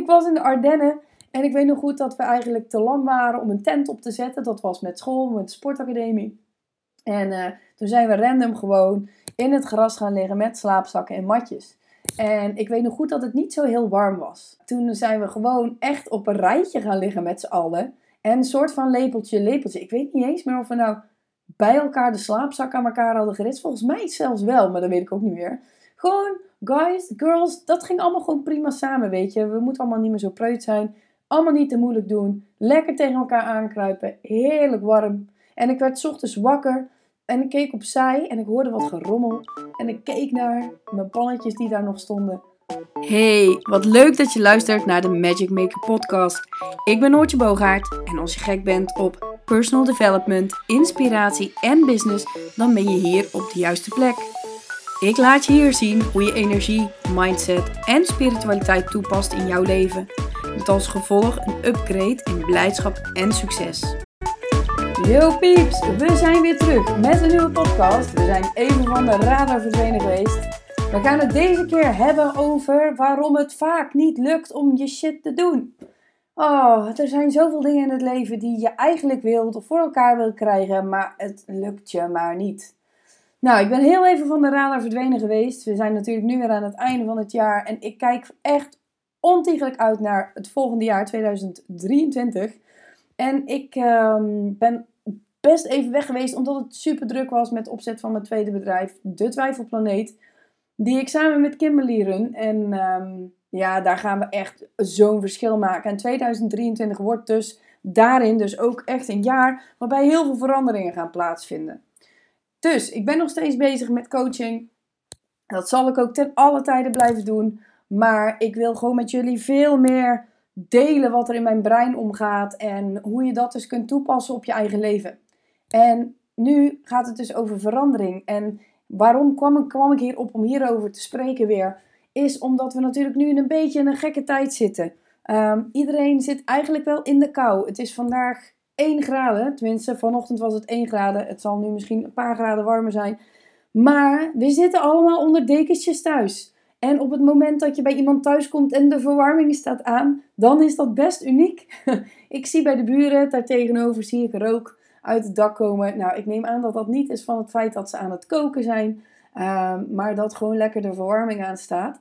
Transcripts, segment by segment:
ik was in de Ardennen en ik weet nog goed dat we eigenlijk te lam waren om een tent op te zetten. Dat was met school, met de sportacademie. En eh, toen zijn we random gewoon in het gras gaan liggen met slaapzakken en matjes. En ik weet nog goed dat het niet zo heel warm was. Toen zijn we gewoon echt op een rijtje gaan liggen met z'n allen. En een soort van lepeltje, lepeltje. Ik weet niet eens meer of we nou bij elkaar de slaapzak aan elkaar hadden geritst. Volgens mij zelfs wel, maar dat weet ik ook niet meer. Gewoon, guys, girls, dat ging allemaal gewoon prima samen, weet je. We moeten allemaal niet meer zo preut zijn. Allemaal niet te moeilijk doen. Lekker tegen elkaar aankruipen. Heerlijk warm. En ik werd ochtends wakker. En ik keek opzij en ik hoorde wat gerommel. En ik keek naar mijn pannetjes die daar nog stonden. Hey, wat leuk dat je luistert naar de Magic Maker podcast. Ik ben Noortje Boogaard en als je gek bent op personal development, inspiratie en business, dan ben je hier op de juiste plek. Ik laat je hier zien hoe je energie, mindset en spiritualiteit toepast in jouw leven. Met als gevolg een upgrade in blijdschap en succes. Yo peeps, we zijn weer terug met een nieuwe podcast. We zijn even van de radar verdwenen geweest. We gaan het deze keer hebben over waarom het vaak niet lukt om je shit te doen. Oh, er zijn zoveel dingen in het leven die je eigenlijk wilt of voor elkaar wilt krijgen, maar het lukt je maar niet. Nou, ik ben heel even van de radar verdwenen geweest. We zijn natuurlijk nu weer aan het einde van het jaar en ik kijk echt ontiegelijk uit naar het volgende jaar 2023. En ik um, ben best even weg geweest omdat het super druk was met opzet van mijn tweede bedrijf, De Twijfelplaneet. Die ik samen met Kimberly run. En um, ja, daar gaan we echt zo'n verschil maken. En 2023 wordt dus daarin dus ook echt een jaar waarbij heel veel veranderingen gaan plaatsvinden. Dus ik ben nog steeds bezig met coaching. Dat zal ik ook ten alle tijden blijven doen. Maar ik wil gewoon met jullie veel meer delen wat er in mijn brein omgaat en hoe je dat dus kunt toepassen op je eigen leven. En nu gaat het dus over verandering. En waarom kwam ik, kwam ik hierop om hierover te spreken weer? Is omdat we natuurlijk nu in een beetje in een gekke tijd zitten. Um, iedereen zit eigenlijk wel in de kou. Het is vandaag 1 graden. Tenminste, vanochtend was het 1 graden. Het zal nu misschien een paar graden warmer zijn. Maar we zitten allemaal onder dekentjes thuis. En op het moment dat je bij iemand thuis komt en de verwarming staat aan, dan is dat best uniek. ik zie bij de buren, daar tegenover zie ik rook uit het dak komen. Nou, ik neem aan dat dat niet is van het feit dat ze aan het koken zijn, um, maar dat gewoon lekker de verwarming aan staat.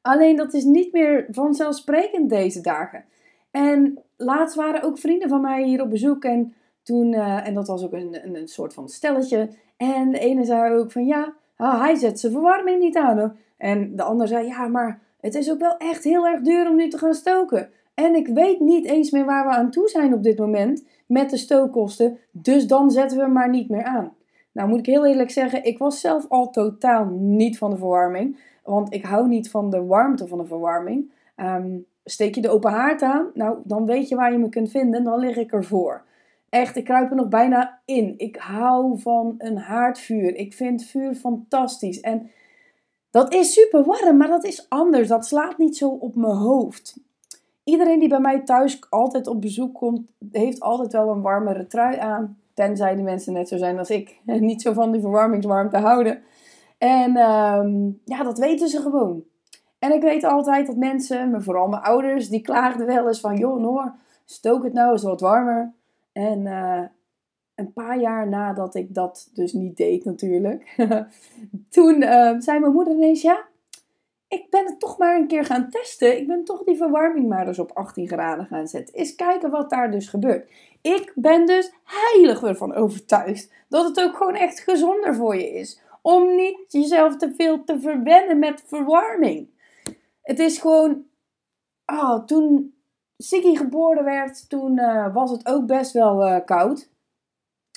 Alleen dat is niet meer vanzelfsprekend deze dagen. En laatst waren ook vrienden van mij hier op bezoek en toen, uh, en dat was ook een, een, een, soort van stelletje. En de ene zei ook van ja, ah, hij zet zijn verwarming niet aan. Hoor. En de ander zei ja, maar het is ook wel echt heel erg duur om nu te gaan stoken. En ik weet niet eens meer waar we aan toe zijn op dit moment met de stookkosten. Dus dan zetten we hem maar niet meer aan. Nou moet ik heel eerlijk zeggen, ik was zelf al totaal niet van de verwarming. Want ik hou niet van de warmte van de verwarming. Um, steek je de open haard aan, nou dan weet je waar je me kunt vinden. Dan lig ik ervoor. Echt, ik kruip er nog bijna in. Ik hou van een haardvuur. Ik vind vuur fantastisch. En dat is super warm, maar dat is anders. Dat slaat niet zo op mijn hoofd. Iedereen die bij mij thuis altijd op bezoek komt, heeft altijd wel een warmere trui aan. Tenzij de mensen net zo zijn als ik. En niet zo van die verwarmingswarmte houden. En um, ja, dat weten ze gewoon. En ik weet altijd dat mensen, vooral mijn ouders, die klaagden wel eens van... Joh Noor, stook het nou eens wat warmer. En uh, een paar jaar nadat ik dat dus niet deed natuurlijk... toen uh, zei mijn moeder ineens, ja, ik ben het toch maar een keer gaan testen. Ik ben toch die verwarming maar dus op 18 graden gaan zetten. Eens kijken wat daar dus gebeurt. Ik ben dus heilig ervan overtuigd dat het ook gewoon echt gezonder voor je is. Om niet jezelf te veel te verwennen met verwarming. Het is gewoon. Oh, toen Siggy geboren werd, toen uh, was het ook best wel uh, koud.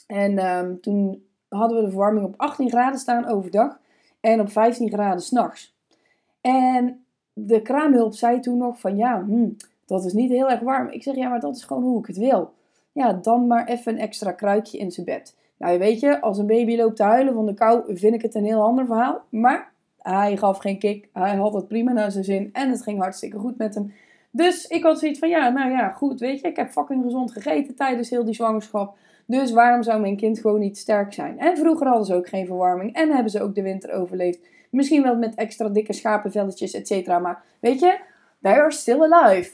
En um, toen hadden we de verwarming op 18 graden staan overdag en op 15 graden s'nachts. En de kraamhulp zei toen nog van ja, hm, dat is niet heel erg warm. Ik zeg ja, maar dat is gewoon hoe ik het wil. Ja, dan maar even een extra kruikje in zijn bed. Nou, weet je, als een baby loopt te huilen van de kou, vind ik het een heel ander verhaal. Maar hij gaf geen kick. Hij had het prima naar zijn zin. En het ging hartstikke goed met hem. Dus ik had zoiets van, ja, nou ja, goed, weet je. Ik heb fucking gezond gegeten tijdens heel die zwangerschap. Dus waarom zou mijn kind gewoon niet sterk zijn? En vroeger hadden ze ook geen verwarming. En hebben ze ook de winter overleefd. Misschien wel met extra dikke schapenvelletjes, et cetera. Maar weet je, they are still alive.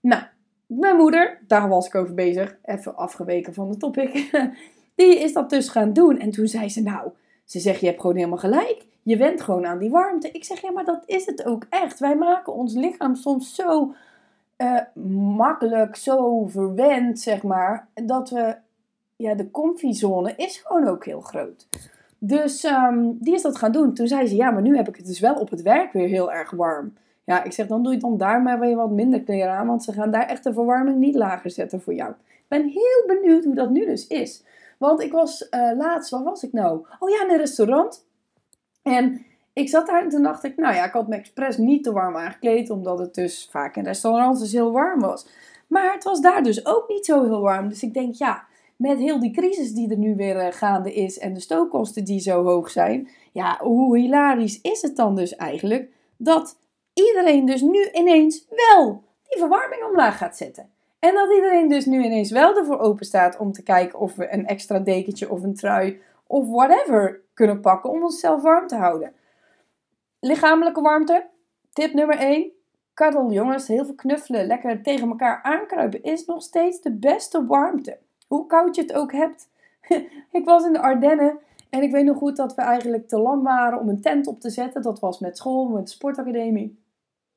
Nou, mijn moeder, daar was ik over bezig, even afgeweken van de topic, die is dat dus gaan doen. En toen zei ze, nou, ze zegt, je hebt gewoon helemaal gelijk. Je went gewoon aan die warmte. Ik zeg, ja, maar dat is het ook echt. Wij maken ons lichaam soms zo uh, makkelijk, zo verwend, zeg maar, dat we, ja, de comfyzone is gewoon ook heel groot. Dus um, die is dat gaan doen. Toen zei ze, ja, maar nu heb ik het dus wel op het werk weer heel erg warm. Ja, ik zeg, dan doe je dan daar maar weer wat minder kleren aan, want ze gaan daar echt de verwarming niet lager zetten voor jou. Ik ben heel benieuwd hoe dat nu dus is. Want ik was uh, laatst, waar was ik nou? Oh ja, in een restaurant. En ik zat daar en toen dacht ik, nou ja, ik had me expres niet te warm aangekleed, omdat het dus vaak in restaurants dus heel warm was. Maar het was daar dus ook niet zo heel warm. Dus ik denk, ja, met heel die crisis die er nu weer eh, gaande is en de stookkosten die zo hoog zijn, ja, hoe hilarisch is het dan dus eigenlijk dat iedereen dus nu ineens wel die verwarming omlaag gaat zetten? En dat iedereen dus nu ineens wel ervoor open staat om te kijken of we een extra dekentje of een trui of whatever kunnen pakken om onszelf warm te houden. Lichamelijke warmte, tip nummer 1. Cuddle jongens, heel veel knuffelen, lekker tegen elkaar aankruipen is nog steeds de beste warmte. Hoe koud je het ook hebt. ik was in de Ardennen en ik weet nog goed dat we eigenlijk te lam waren om een tent op te zetten. Dat was met school, met de sportacademie.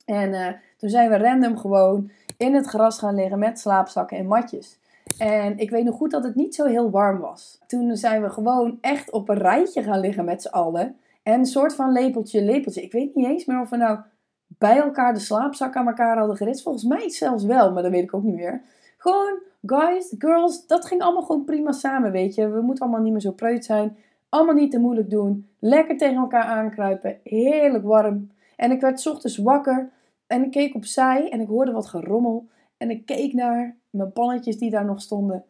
En uh, toen zijn we random gewoon in het gras gaan liggen met slaapzakken en matjes. En ik weet nog goed dat het niet zo heel warm was. Toen zijn we gewoon echt op een rijtje gaan liggen met z'n allen. En een soort van lepeltje, lepeltje. Ik weet niet eens meer of we nou bij elkaar de slaapzak aan elkaar hadden geritst. Volgens mij zelfs wel, maar dat weet ik ook niet meer. Gewoon, guys, girls, dat ging allemaal gewoon prima samen, weet je. We moeten allemaal niet meer zo preut zijn. Allemaal niet te moeilijk doen. Lekker tegen elkaar aankruipen. Heerlijk warm. En ik werd ochtends wakker en ik keek opzij en ik hoorde wat gerommel. En ik keek naar mijn pannetjes die daar nog stonden.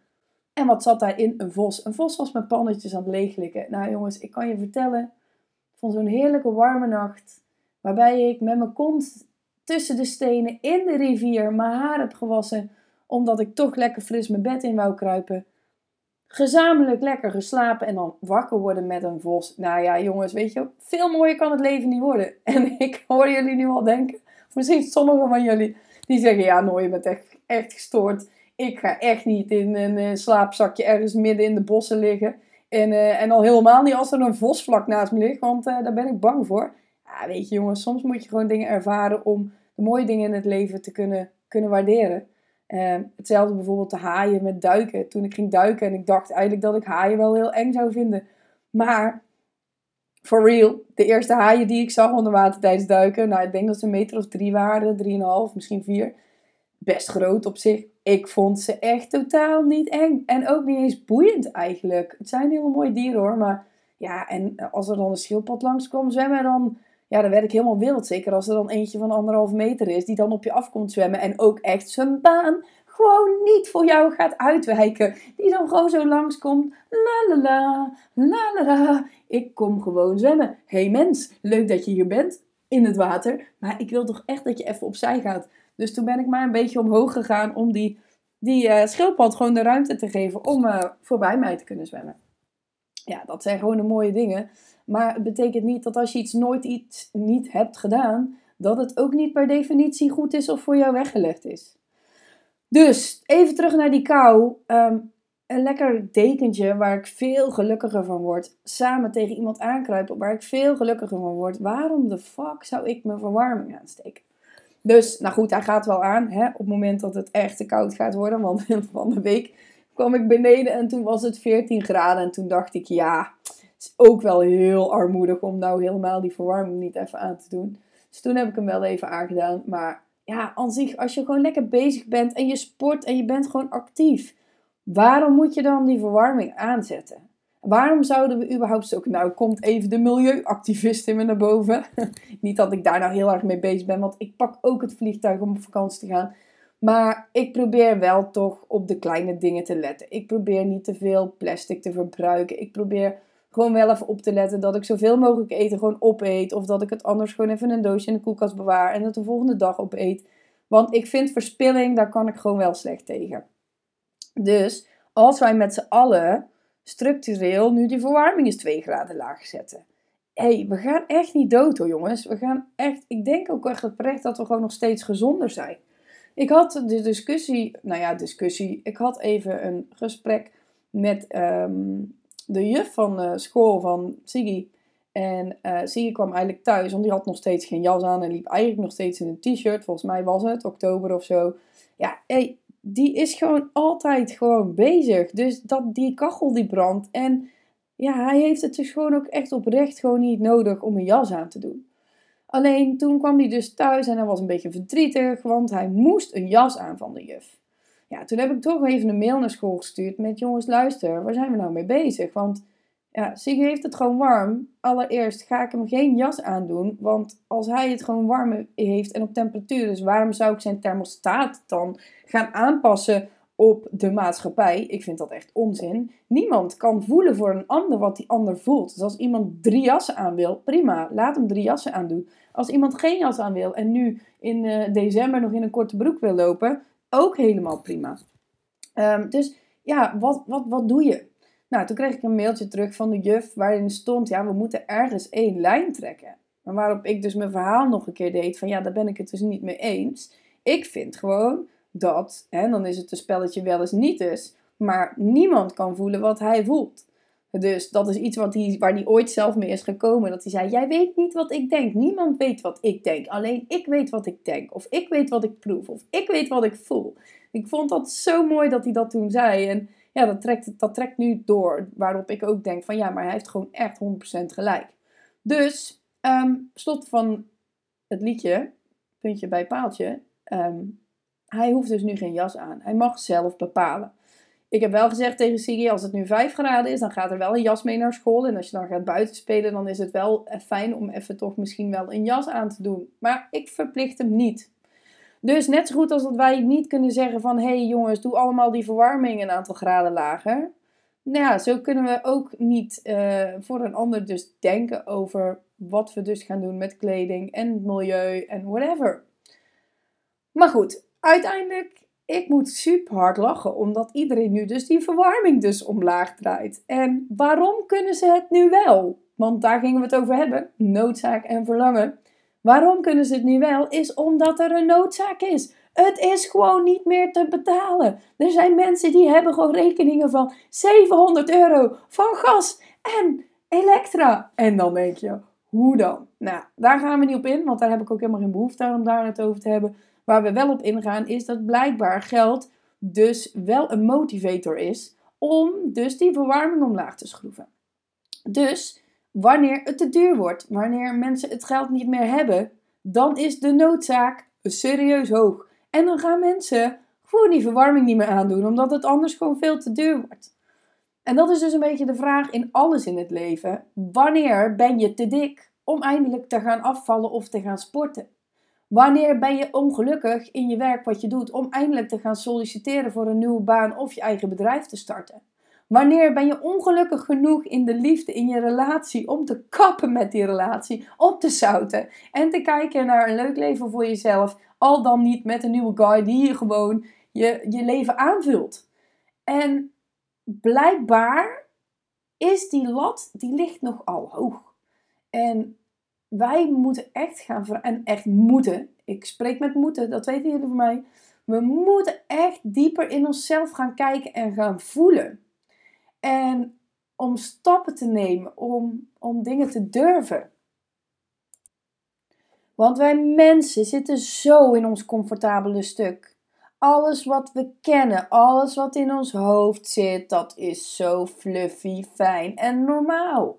En wat zat daarin? Een vos. Een vos was mijn pannetjes aan het leeglikken. Nou jongens, ik kan je vertellen, van zo'n heerlijke warme nacht, waarbij ik met mijn kont tussen de stenen in de rivier mijn haar heb gewassen, omdat ik toch lekker fris mijn bed in wou kruipen. Gezamenlijk lekker geslapen en dan wakker worden met een vos. Nou ja, jongens, weet je, veel mooier kan het leven niet worden. En ik hoor jullie nu al denken, misschien sommigen van jullie, die zeggen: Ja, nooit je bent echt, gestoord. Ik ga echt niet in een uh, slaapzakje ergens midden in de bossen liggen. En, uh, en al helemaal niet als er een vos vlak naast me ligt, want uh, daar ben ik bang voor. Ja, weet je jongens, soms moet je gewoon dingen ervaren om de mooie dingen in het leven te kunnen, kunnen waarderen. hetzelfde bijvoorbeeld de haaien met duiken. Toen ik ging duiken en ik dacht eigenlijk dat ik haaien wel heel eng zou vinden. Maar for real, de eerste haaien die ik zag onder water tijdens duiken, nou ik denk dat ze een meter of drie waren, drieënhalf, misschien vier. Best groot op zich. Ik vond ze echt totaal niet eng. En ook niet eens boeiend eigenlijk. Het zijn hele mooie dieren hoor, maar ja, en als er dan een schildpad langs kwam zwemmen, dan, ja, dan werd ik helemaal wild. Zeker als er dan eentje van anderhalf meter is, die dan op je af komt zwemmen en ook echt zijn baan gewoon niet voor jou gaat uitwijken. Die dan gewoon zo langskomt. La la la, la la la. Ik kom gewoon zwemmen. hey mens, leuk dat je hier bent in het water. Maar ik wil toch echt dat je even opzij gaat. Dus toen ben ik maar een beetje omhoog gegaan om die, die uh, schildpad gewoon de ruimte te geven om uh, voorbij mij te kunnen zwemmen. Ja, dat zijn gewoon de mooie dingen. Maar het betekent niet dat als je iets nooit iets niet hebt gedaan, dat het ook niet per definitie goed is of voor jou weggelegd is. Dus even terug naar die kou. Ehm, een lekker dekentje waar ik veel gelukkiger van word. Samen tegen iemand aankruipen waar ik veel gelukkiger van word. Waarom de fuck zou ik mijn verwarming aansteken? Dus, nou goed, hij gaat wel aan. Hè, op het moment dat het echt te koud gaat worden. Want van de week kwam ik beneden en toen was het 14 graden. En toen dacht ik, ja, het is ook wel heel armoedig om nou helemaal die verwarming niet even aan te doen. Dus toen heb ik hem wel even aangedaan. Maar ja, aan zich, als je gewoon lekker bezig bent en je sport en je bent gewoon actief, waarom moet je dan die verwarming aanzetten? Waarom zouden we überhaupt zo... Nou, komt even de milieuactivist in me naar boven. Niet dat ik daar nou heel erg mee bezig ben, want ik pak ook het vliegtuig om op vakantie te gaan. Maar ik probeer wel toch op de kleine dingen te letten. Ik probeer niet te veel plastic te verbruiken. Ik probeer gewoon wel even op te letten dat ik zoveel mogelijk eten gewoon opeet. Of dat ik het anders gewoon even in een doosje in de koelkast bewaar en het de volgende dag opeet. Want ik vind verspilling, daar kan ik gewoon wel slecht tegen. Dus als wij met z'n allen structureel nu die verwarming eens 2 graden laag zetten. hey, we gaan echt niet dood hoor jongens. We gaan echt, ik denk ook echt oprecht dat we gewoon nog steeds gezonder zijn. Ik had de discussie, nou ja, discussie. Ik had even een gesprek met ehm, de juf van de school van Siggy. En uh, Siggy kwam eigenlijk thuis, want die had nog steeds geen jas aan en liep eigenlijk nog steeds in een t-shirt. Volgens mij was het oktober of zo. Ja, hey, die is gewoon altijd gewoon bezig. Dus dat, die kachel die brandt. En ja, hij heeft het dus gewoon ook echt oprecht gewoon niet nodig om een jas aan te doen. Alleen toen kwam hij dus thuis en hij was een beetje verdrietig, want hij moest een jas aan van de juf. Ja, toen heb ik toch even een mail naar school gestuurd met jongens, luister, waar zijn we nou mee bezig? Want ja, heeft het gewoon warm. Allereerst ga ik hem geen jas aandoen, want als hij het gewoon warm heeft en op temperatuur, dus waarom zou ik zijn thermostaat dan gaan aanpassen op de maatschappij. Ik vind dat echt onzin. Niemand kan voelen voor een ander wat die ander voelt. Dus als iemand drie jassen aan wil, prima, laat hem drie jassen aandoen. Als iemand geen jas aan wil en nu in uh, december nog in een korte broek wil lopen, ook helemaal prima. Um, dus ja, wat, wat, wat doe je? Nou, toen kreeg ik een mailtje terug van de juf waarin stond, ja, we moeten ergens één lijn trekken. Maar waarop ik dus mijn verhaal nog een keer deed van, ja, daar ben ik het dus niet mee eens. Ik vind gewoon dat, hè, dan is het een spelletje wel eens niet is, maar niemand kan voelen wat hij voelt. Dus dat is iets wat hij, waar hij ooit zelf mee is gekomen. Dat hij zei: Jij weet niet wat ik denk. Niemand weet wat ik denk. Alleen ik weet wat ik denk. Of ik weet wat ik proef. Of ik weet wat ik voel. Ik vond dat zo mooi dat hij dat toen zei. En ja, dat trekt, dat trekt nu door. Waarop ik ook denk: van ja, maar hij heeft gewoon echt 100% gelijk. Dus, um, slot van het liedje, puntje bij paaltje. Um, hij hoeft dus nu geen jas aan. Hij mag zelf bepalen. Ik heb wel gezegd tegen Sigi, als het nu 5 graden is, dan gaat er wel een jas mee naar school. En als je dan gaat buiten spelen, dan is het wel fijn om even toch misschien wel een jas aan te doen. Maar ik verplicht hem niet. Dus net zo goed als dat wij niet kunnen zeggen van... Hé hey jongens, doe allemaal die verwarming een aantal graden lager. Nou ja, zo kunnen we ook niet uh, voor een ander dus denken over wat we dus gaan doen met kleding en milieu en whatever. Maar goed, uiteindelijk, ik moet super hard lachen, omdat iedereen nu dus die verwarming dus omlaag draait. En waarom kunnen ze het nu wel? Want daar gingen we het over hebben, noodzaak en verlangen. Waarom kunnen ze het nu wel? Is omdat er een noodzaak is. Het is gewoon niet meer te betalen. Er zijn mensen die hebben gewoon rekeningen van 700 euro van gas en elektra. En dan denk je, hoe dan? Nou, daar gaan we niet op in, want daar heb ik ook helemaal geen behoefte aan om daar het over te hebben. Waar we wel op ingaan is dat blijkbaar geld dus wel een motivator is om dus die verwarming omlaag te schroeven. Dus wanneer het te duur wordt, wanneer mensen het geld niet meer hebben, dan is de noodzaak serieus hoog. En dan gaan mensen gewoon die verwarming niet meer aandoen, omdat het anders gewoon veel te duur wordt. En dat is dus een beetje de vraag in alles in het leven. Wanneer ben je te dik om eindelijk te gaan afvallen of te gaan sporten? Wanneer ben je ongelukkig in je werk wat je doet om eindelijk te gaan solliciteren voor een nieuwe baan of je eigen bedrijf te starten? Wanneer ben je ongelukkig genoeg in de liefde, in je relatie, om te kappen met die relatie, op te zouten en te kijken naar een leuk leven voor jezelf, al dan niet met een nieuwe guy die je gewoon je, je leven aanvult? En blijkbaar is die lat, die ligt nogal hoog. En wij moeten echt gaan en echt moeten. Ik spreek met moeten, dat weten jullie van mij. We moeten echt dieper in onszelf gaan kijken en gaan voelen. En om stappen te nemen, om, om dingen te durven. Want wij mensen zitten zo in ons comfortabele stuk. Alles wat we kennen, alles wat in ons hoofd zit, dat is zo fluffy, fijn en normaal.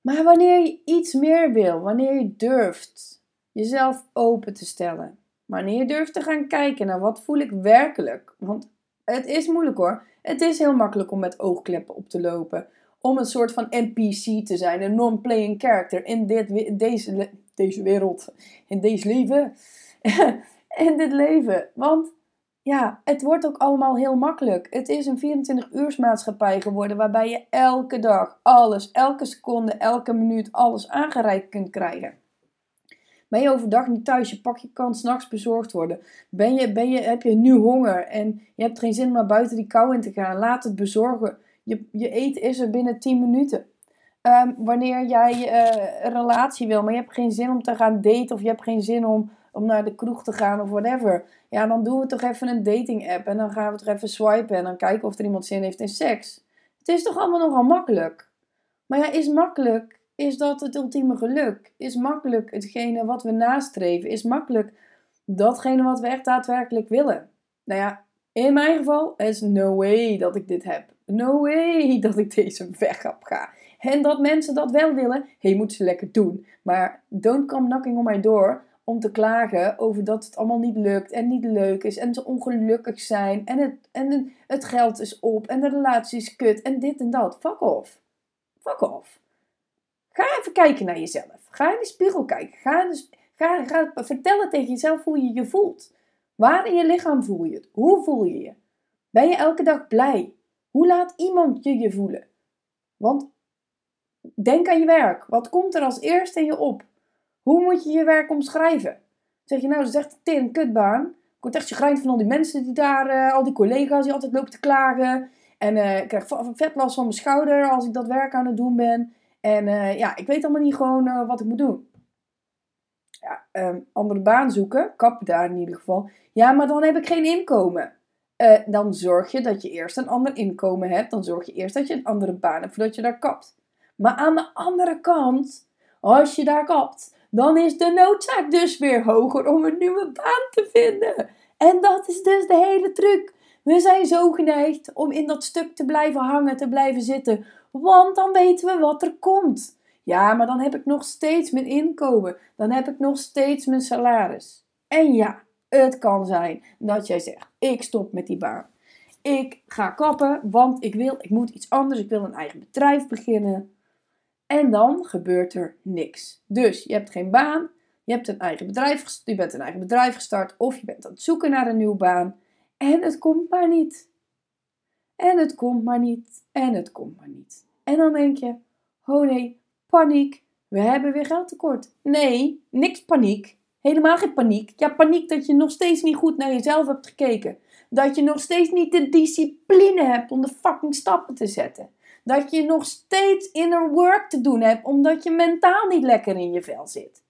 Maar wanneer je iets meer wil, wanneer je durft jezelf open te stellen, wanneer je durft te gaan kijken naar wat voel ik werkelijk, want het is moeilijk hoor. Het is heel makkelijk om met oogkleppen op te lopen, om een soort van NPC te zijn, een non-playing character in dit, deze, deze wereld, in deze leven, in dit leven. Want ja, het wordt ook allemaal heel makkelijk. Het is een 24 uursmaatschappij geworden waarbij je elke dag alles, elke seconde, elke minuut alles aangereikt kunt krijgen. Ben je overdag niet thuis, je pakje kan s'nachts bezorgd worden. Ben je, ben je, heb je nu honger en je hebt geen zin om naar buiten die kou in te gaan, laat het bezorgen. Je, je eten is er binnen 10 minuten. ehm, wanneer jij eh, een relatie wil, maar je hebt geen zin om te gaan daten of je hebt geen zin om, om naar de kroeg te gaan of whatever. Ja, dan doen we toch even een dating app en dan gaan we toch even swipen en dan kijken of er iemand zin heeft in seks. Het is toch allemaal nogal makkelijk. Maar ja, is makkelijk, is dat het ultieme geluk? Is makkelijk hetgene wat we nastreven? Is makkelijk datgene wat we echt daadwerkelijk willen? Nou ja, in mijn geval is no way dat ik dit heb. No way dat ik deze weg op ga. En dat mensen dat wel willen, hey, moeten ze lekker doen. Maar don't come knocking on my door om te klagen over dat het allemaal niet lukt en niet leuk is en ze ongelukkig zijn en het, en het geld is op en de relatie is kut en dit en dat. Fuck off. Fuck off. Ga even kijken naar jezelf. Ga in de spiegel kijken. Ga, in ga, ga vertellen tegen jezelf hoe je je voelt. Waar in je lichaam voel je het? Hoe voel je je? Ben je elke dag blij? Hoe laat iemand je je voelen? Want denk aan je werk. Wat komt er als eerste in je op? Hoe moet je je werk omschrijven? Zeg je nou, is echt een kutbaan. Ik word echt gegrijnd van al die mensen die daar, uh, al die collega's die altijd lopen te klagen. En uh, ik krijg vet last van mijn schouder als ik dat werk aan het doen ben. En uh, ja, ik weet allemaal niet gewoon wat ik moet doen. Ja, um, andere baan zoeken, kap daar in ieder geval. Ja, maar dan heb ik geen inkomen. dan zorg je dat je eerst een ander inkomen hebt. Dan zorg je eerst dat je een andere baan hebt voordat je daar kapt. Maar aan de andere kant, als je daar kapt, dan is de noodzaak dus weer hoger om een nieuwe baan te vinden. En dat is dus de hele truc. We zijn zo geneigd om in dat stuk te blijven hangen, te blijven zitten, want dan weten we wat er komt. Ja, maar dan heb ik nog steeds mijn inkomen, dan heb ik nog steeds mijn salaris. En ja, het kan zijn dat jij zegt: ik stop met die baan. Ik ga kappen, want ik wil, ik moet iets anders, ik wil een eigen bedrijf beginnen. En dan gebeurt er niks. Dus je hebt geen baan, je, hebt een eigen bedrijf, je bent een eigen bedrijf gestart of je bent aan het zoeken naar een nieuwe baan. En het komt maar niet. En het komt maar niet. En het komt maar niet. En dan denk je, oh nee, paniek. We hebben weer geldtekort. Nee, niks paniek. Helemaal geen paniek. Ja, paniek dat je nog steeds niet goed naar jezelf hebt gekeken. Dat je nog steeds niet de discipline hebt om de fucking stappen te zetten. Dat je nog steeds inner work te doen hebt, omdat je mentaal niet lekker in je vel zit.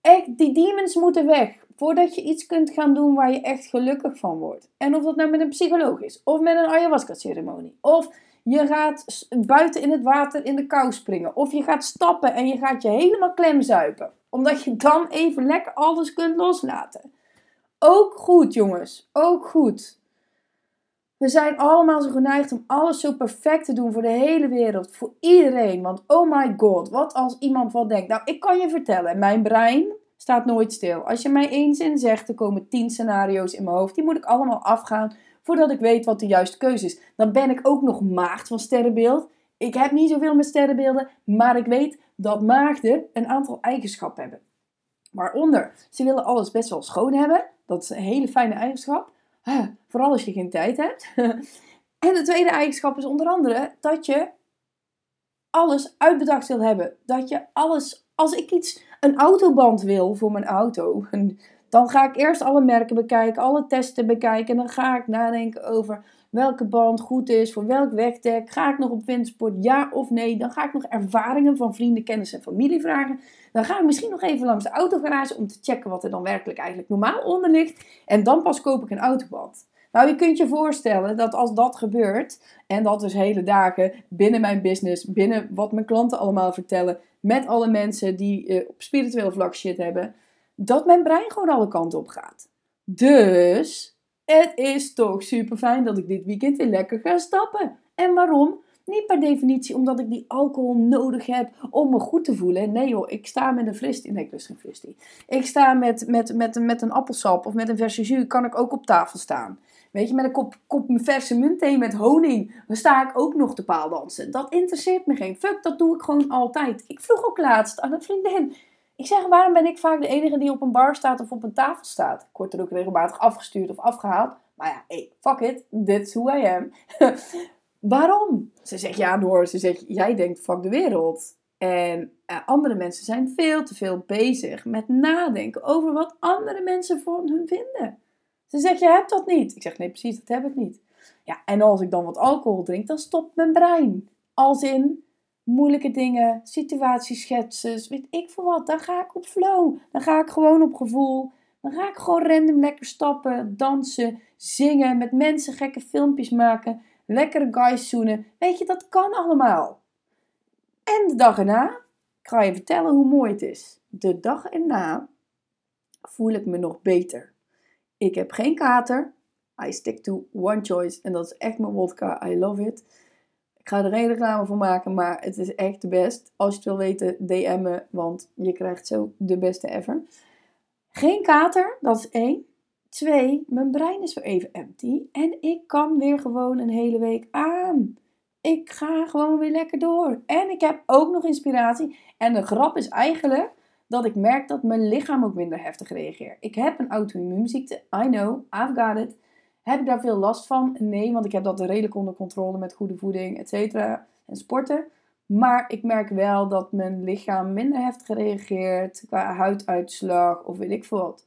Echt, die demons moeten weg. Voordat je iets kunt gaan doen waar je echt gelukkig van wordt. En of dat nou met een psycholoog is, of met een ayahuasca-ceremonie, of je gaat buiten in het water in de kou springen, of je gaat stappen en je gaat je helemaal klemzuipen. Omdat je dan even lekker alles kunt loslaten. Ook goed, jongens. Ook goed. We zijn allemaal zo geneigd om alles zo perfect te doen voor de hele wereld, voor iedereen. Want oh my god, wat als iemand wat denkt? Nou, ik kan je vertellen, mijn brein staat nooit stil. Als je mij één zin zegt, er komen tien scenario's in mijn hoofd. Die moet ik allemaal afgaan voordat ik weet wat de juiste keuze is. Dan ben ik ook nog maagd van sterrenbeeld. Ik heb niet zoveel met sterrenbeelden, maar ik weet dat maagden een aantal eigenschappen hebben. Waaronder, ze willen alles best wel schoon hebben. Dat is een hele fijne eigenschap. Vooral als je geen tijd hebt. en de tweede eigenschap is onder andere dat je alles uitbedacht wil hebben. Dat je alles, als ik iets, een autoband wil voor mijn auto, dan ga ik eerst alle merken bekijken, alle testen bekijken. En dan ga ik nadenken over welke band goed is, voor welk wegdek. Ga ik nog op windsport, ja of nee? Dan ga ik nog ervaringen van vrienden, kennis en familie vragen. Dan ga ik misschien nog even langs de autogarage om te checken wat er dan werkelijk eigenlijk normaal onder ligt. En dan pas koop ik een autoband. Nou, je kunt je voorstellen dat als dat gebeurt, en dat dus hele dagen binnen mijn business, binnen wat mijn klanten allemaal vertellen, met alle mensen die uh, op spiritueel vlak shit hebben, dat mijn brein gewoon alle kanten op gaat. Dus het is toch super fijn dat ik dit weekend weer lekker ga stappen. En waarom? Niet per definitie omdat ik die alcohol nodig heb om me goed te voelen. Nee joh, ik sta met een fristie. Nee, ik lust geen fristie. Ik sta met, met, met, met een appelsap of met een verse jus. Kan ik ook op tafel staan. Weet je, met een kop, kop verse muntthee met honing. Dan sta ik ook nog te paaldansen. Dat interesseert me geen fuck. Dat doe ik gewoon altijd. Ik vroeg ook laatst aan een vriendin. Ik zeg, waarom ben ik vaak de enige die op een bar staat of op een tafel staat? Ik word er ook regelmatig afgestuurd of afgehaald. Maar ja, hey, fuck it. That's who I am. waarom? Ze zegt, ja Noor, ze zegt, jij denkt fuck de wereld. En uh, andere mensen zijn veel te veel bezig met nadenken over wat andere mensen van hun vinden. Ze zegt, je hebt dat niet. Ik zeg, nee precies, dat heb ik niet. Ja, en als ik dan wat alcohol drink, dan stopt mijn brein. Als in, moeilijke dingen, situatieschetsen, weet ik veel wat. Dan ga ik op flow. Dan ga ik gewoon op gevoel. Dan ga ik gewoon random lekker stappen, dansen, zingen, met mensen gekke filmpjes maken, lekkere guys zoenen. Weet je, dat kan allemaal. En de dag erna, ik ga je vertellen hoe mooi het is. De dag erna voel ik me nog beter. Ik heb geen kater. I stick to one choice. En dat is echt mijn wodka. I love it. Ik ga er geen reclame voor maken, maar het is echt de best. Als je het wil weten, DM me, want je krijgt zo de beste ever. Geen kater, dat is één. Twee, mijn brein is weer even empty. En ik kan weer gewoon een hele week aan. Ik ga gewoon weer lekker door. En ik heb ook nog inspiratie. En de grap is eigenlijk dat ik merk dat mijn lichaam ook minder heftig reageert. Ik heb een auto-immuunziekte. I know, I've got it. Heb ik daar veel last van? Nee, want ik heb dat redelijk onder controle met goede voeding, et cetera, en sporten. Maar ik merk wel dat mijn lichaam minder heftig reageert qua huiduitslag of weet ik veel wat.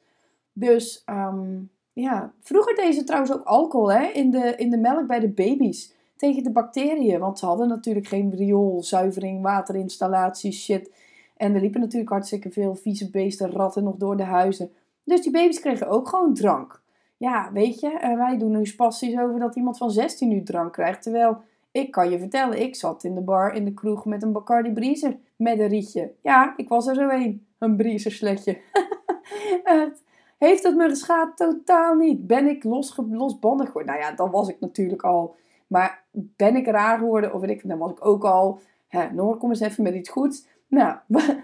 Dus ehm, ja, vroeger deden trouwens ook alcohol hè, in, de, in de melk bij de baby's. Tegen de bacteriën, want ze hadden natuurlijk geen riool, zuivering, waterinstallaties, shit. En er liepen natuurlijk hartstikke veel vieze beesten, ratten nog door de huizen. Dus die baby's kregen ook gewoon drank. Ja, weet je, en wij doen nu spastisch over dat iemand van 16 nu drank krijgt. Terwijl, ik kan je vertellen, ik zat in de bar in de kroeg met een Bacardi Breezer met een rietje. Ja, ik was er zo een. Een Breezer sletje. Heeft het me geschaad? Totaal niet. Ben ik los, losbandig geworden? Nou ja, dan was ik natuurlijk al. Maar ben ik raar geworden? Of weet ik, dan was ik ook al. Noor, kom eens even met iets goeds. Nou,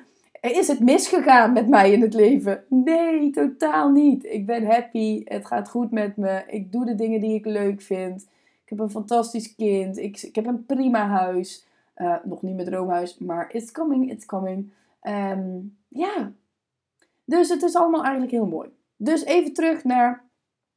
is het misgegaan met mij in het leven? Nee, totaal niet. Ik ben happy. Het gaat goed met me. Ik doe de dingen die ik leuk vind. Ik heb een fantastisch kind. Ik, ik heb een prima huis. Uh, nog niet mijn droomhuis, maar it's coming, it's coming. Um, ja. Dus het is allemaal eigenlijk heel mooi. Dus even terug naar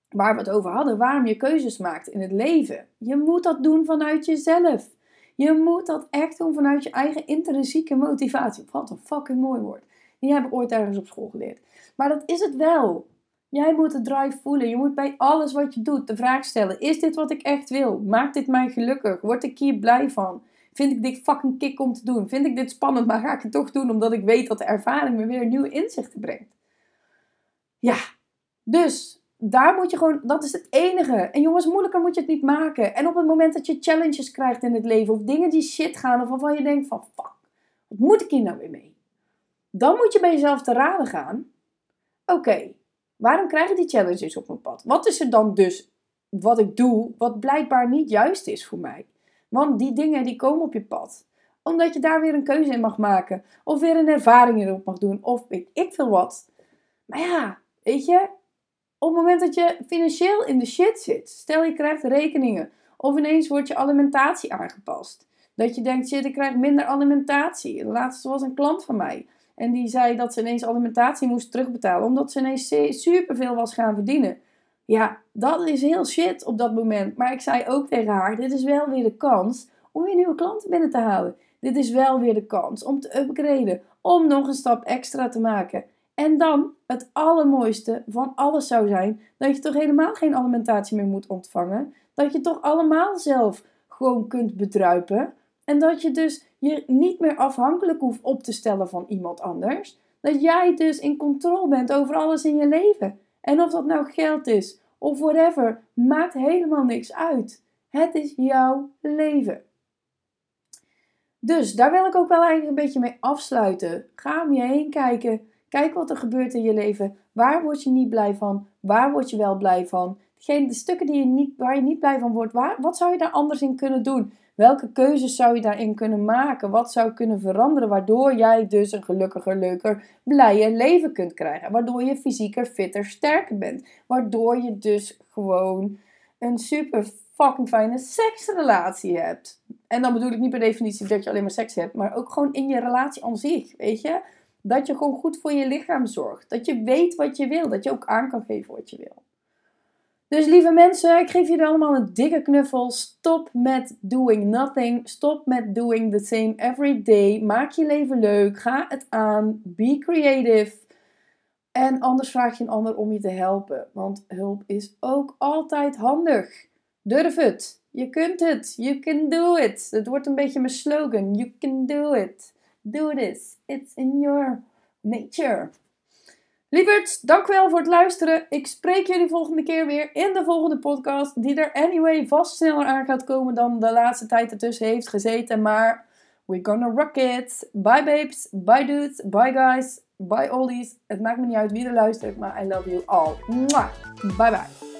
waar we het over hadden. Waarom je keuzes maakt in het leven. Je moet dat doen vanuit jezelf. Je moet dat echt doen vanuit je eigen intrinsieke motivatie. Wat een fucking mooi woord. Die heb ik ooit ergens op school geleerd. Maar dat is het wel. Jij moet de drive voelen. Je moet bij alles wat je doet de vraag stellen: is dit wat ik echt wil? Maakt dit mij gelukkig? Word ik hier blij van? Vind ik dit fucking kick om te doen? Vind ik dit spannend, maar ga ik het toch doen omdat ik weet dat de ervaring me weer nieuwe inzichten brengt? Ja, dus daar moet je gewoon, dat is het enige. En jongens, moeilijker moet je het niet maken. En op het moment dat je challenges krijgt in het leven, of dingen die shit gaan, of waarvan je denkt van, fuck, wat moet ik hier nou weer mee? Dan moet je bij jezelf te raden gaan. Oké, waarom krijgen die challenges op mijn pad? Wat is er dan dus wat ik doe, wat blijkbaar niet juist is voor mij? Want die dingen die komen op je pad omdat je daar weer een keuze in mag maken. Of weer een ervaring in op mag doen. Of weet ik veel wat. Maar ja, weet je, op het moment dat je financieel in de shit zit, stel je krijgt rekeningen, of ineens wordt je alimentatie aangepast. Dat je denkt, shit, ik krijg minder alimentatie. Laatst was een klant van mij. En die zei dat ze ineens alimentatie moest terugbetalen. Omdat ze ineens superveel was gaan verdienen. Ja, dat is heel shit op dat moment. Maar ik zei ook tegen haar: dit is wel weer de kans om weer nieuwe klanten binnen te halen. Dit is wel weer de kans om te upgraden. Om nog een stap extra te maken. En dan het allermooiste van alles zou zijn dat je toch helemaal geen alimentatie meer moet ontvangen. Dat je toch allemaal zelf gewoon kunt bedruipen. En dat je dus je niet meer afhankelijk hoeft op te stellen van iemand anders. Dat jij dus in controle bent over alles in je leven. En of dat nou geld is of whatever, maakt helemaal niks uit. Het is jouw leven. Dus daar wil ik ook wel eigenlijk een beetje mee afsluiten. Ga om je heen kijken. Kijk wat er gebeurt in je leven. Waar word je niet blij van? Waar word je wel blij van? de stukken die je niet, waar je niet blij van wordt, waar, wat zou je daar anders in kunnen doen? Welke keuzes zou je daarin kunnen maken? Wat zou kunnen veranderen waardoor jij dus een gelukkiger, leuker, blijer leven kunt krijgen? Waardoor je fysieker, fitter, sterker bent. Waardoor je dus gewoon een super fucking fijne seksrelatie hebt. En dan bedoel ik niet per definitie dat je alleen maar seks hebt, maar ook gewoon in je relatie aan zich, weet je? Dat je gewoon goed voor je lichaam zorgt. Dat je weet wat je wil. Dat je ook aan kan geven wat je wil. Dus lieve mensen, ik geef jullie allemaal een dikke knuffel. Stop met doing nothing. Stop met doing the same every day. Maak je leven leuk. Ga het aan. Be creative. En anders vraag je een ander om je te helpen. Want hulp is ook altijd handig. Durf het. Je kunt het. You can do it. Het wordt een beetje mijn slogan. You can do it. Do this. It's in your nature. Lieverds, dank wel voor het luisteren. Ik spreek jullie volgende keer weer in de volgende podcast. Die er anyway vast sneller aan gaat komen dan de laatste tijd ertussen heeft gezeten. Maar we're gonna rock it. Bye babes. Bye dudes. Bye guys. Bye oldies. Het maakt me niet uit wie er luistert, maar I love you all. Mwah. Bye bye.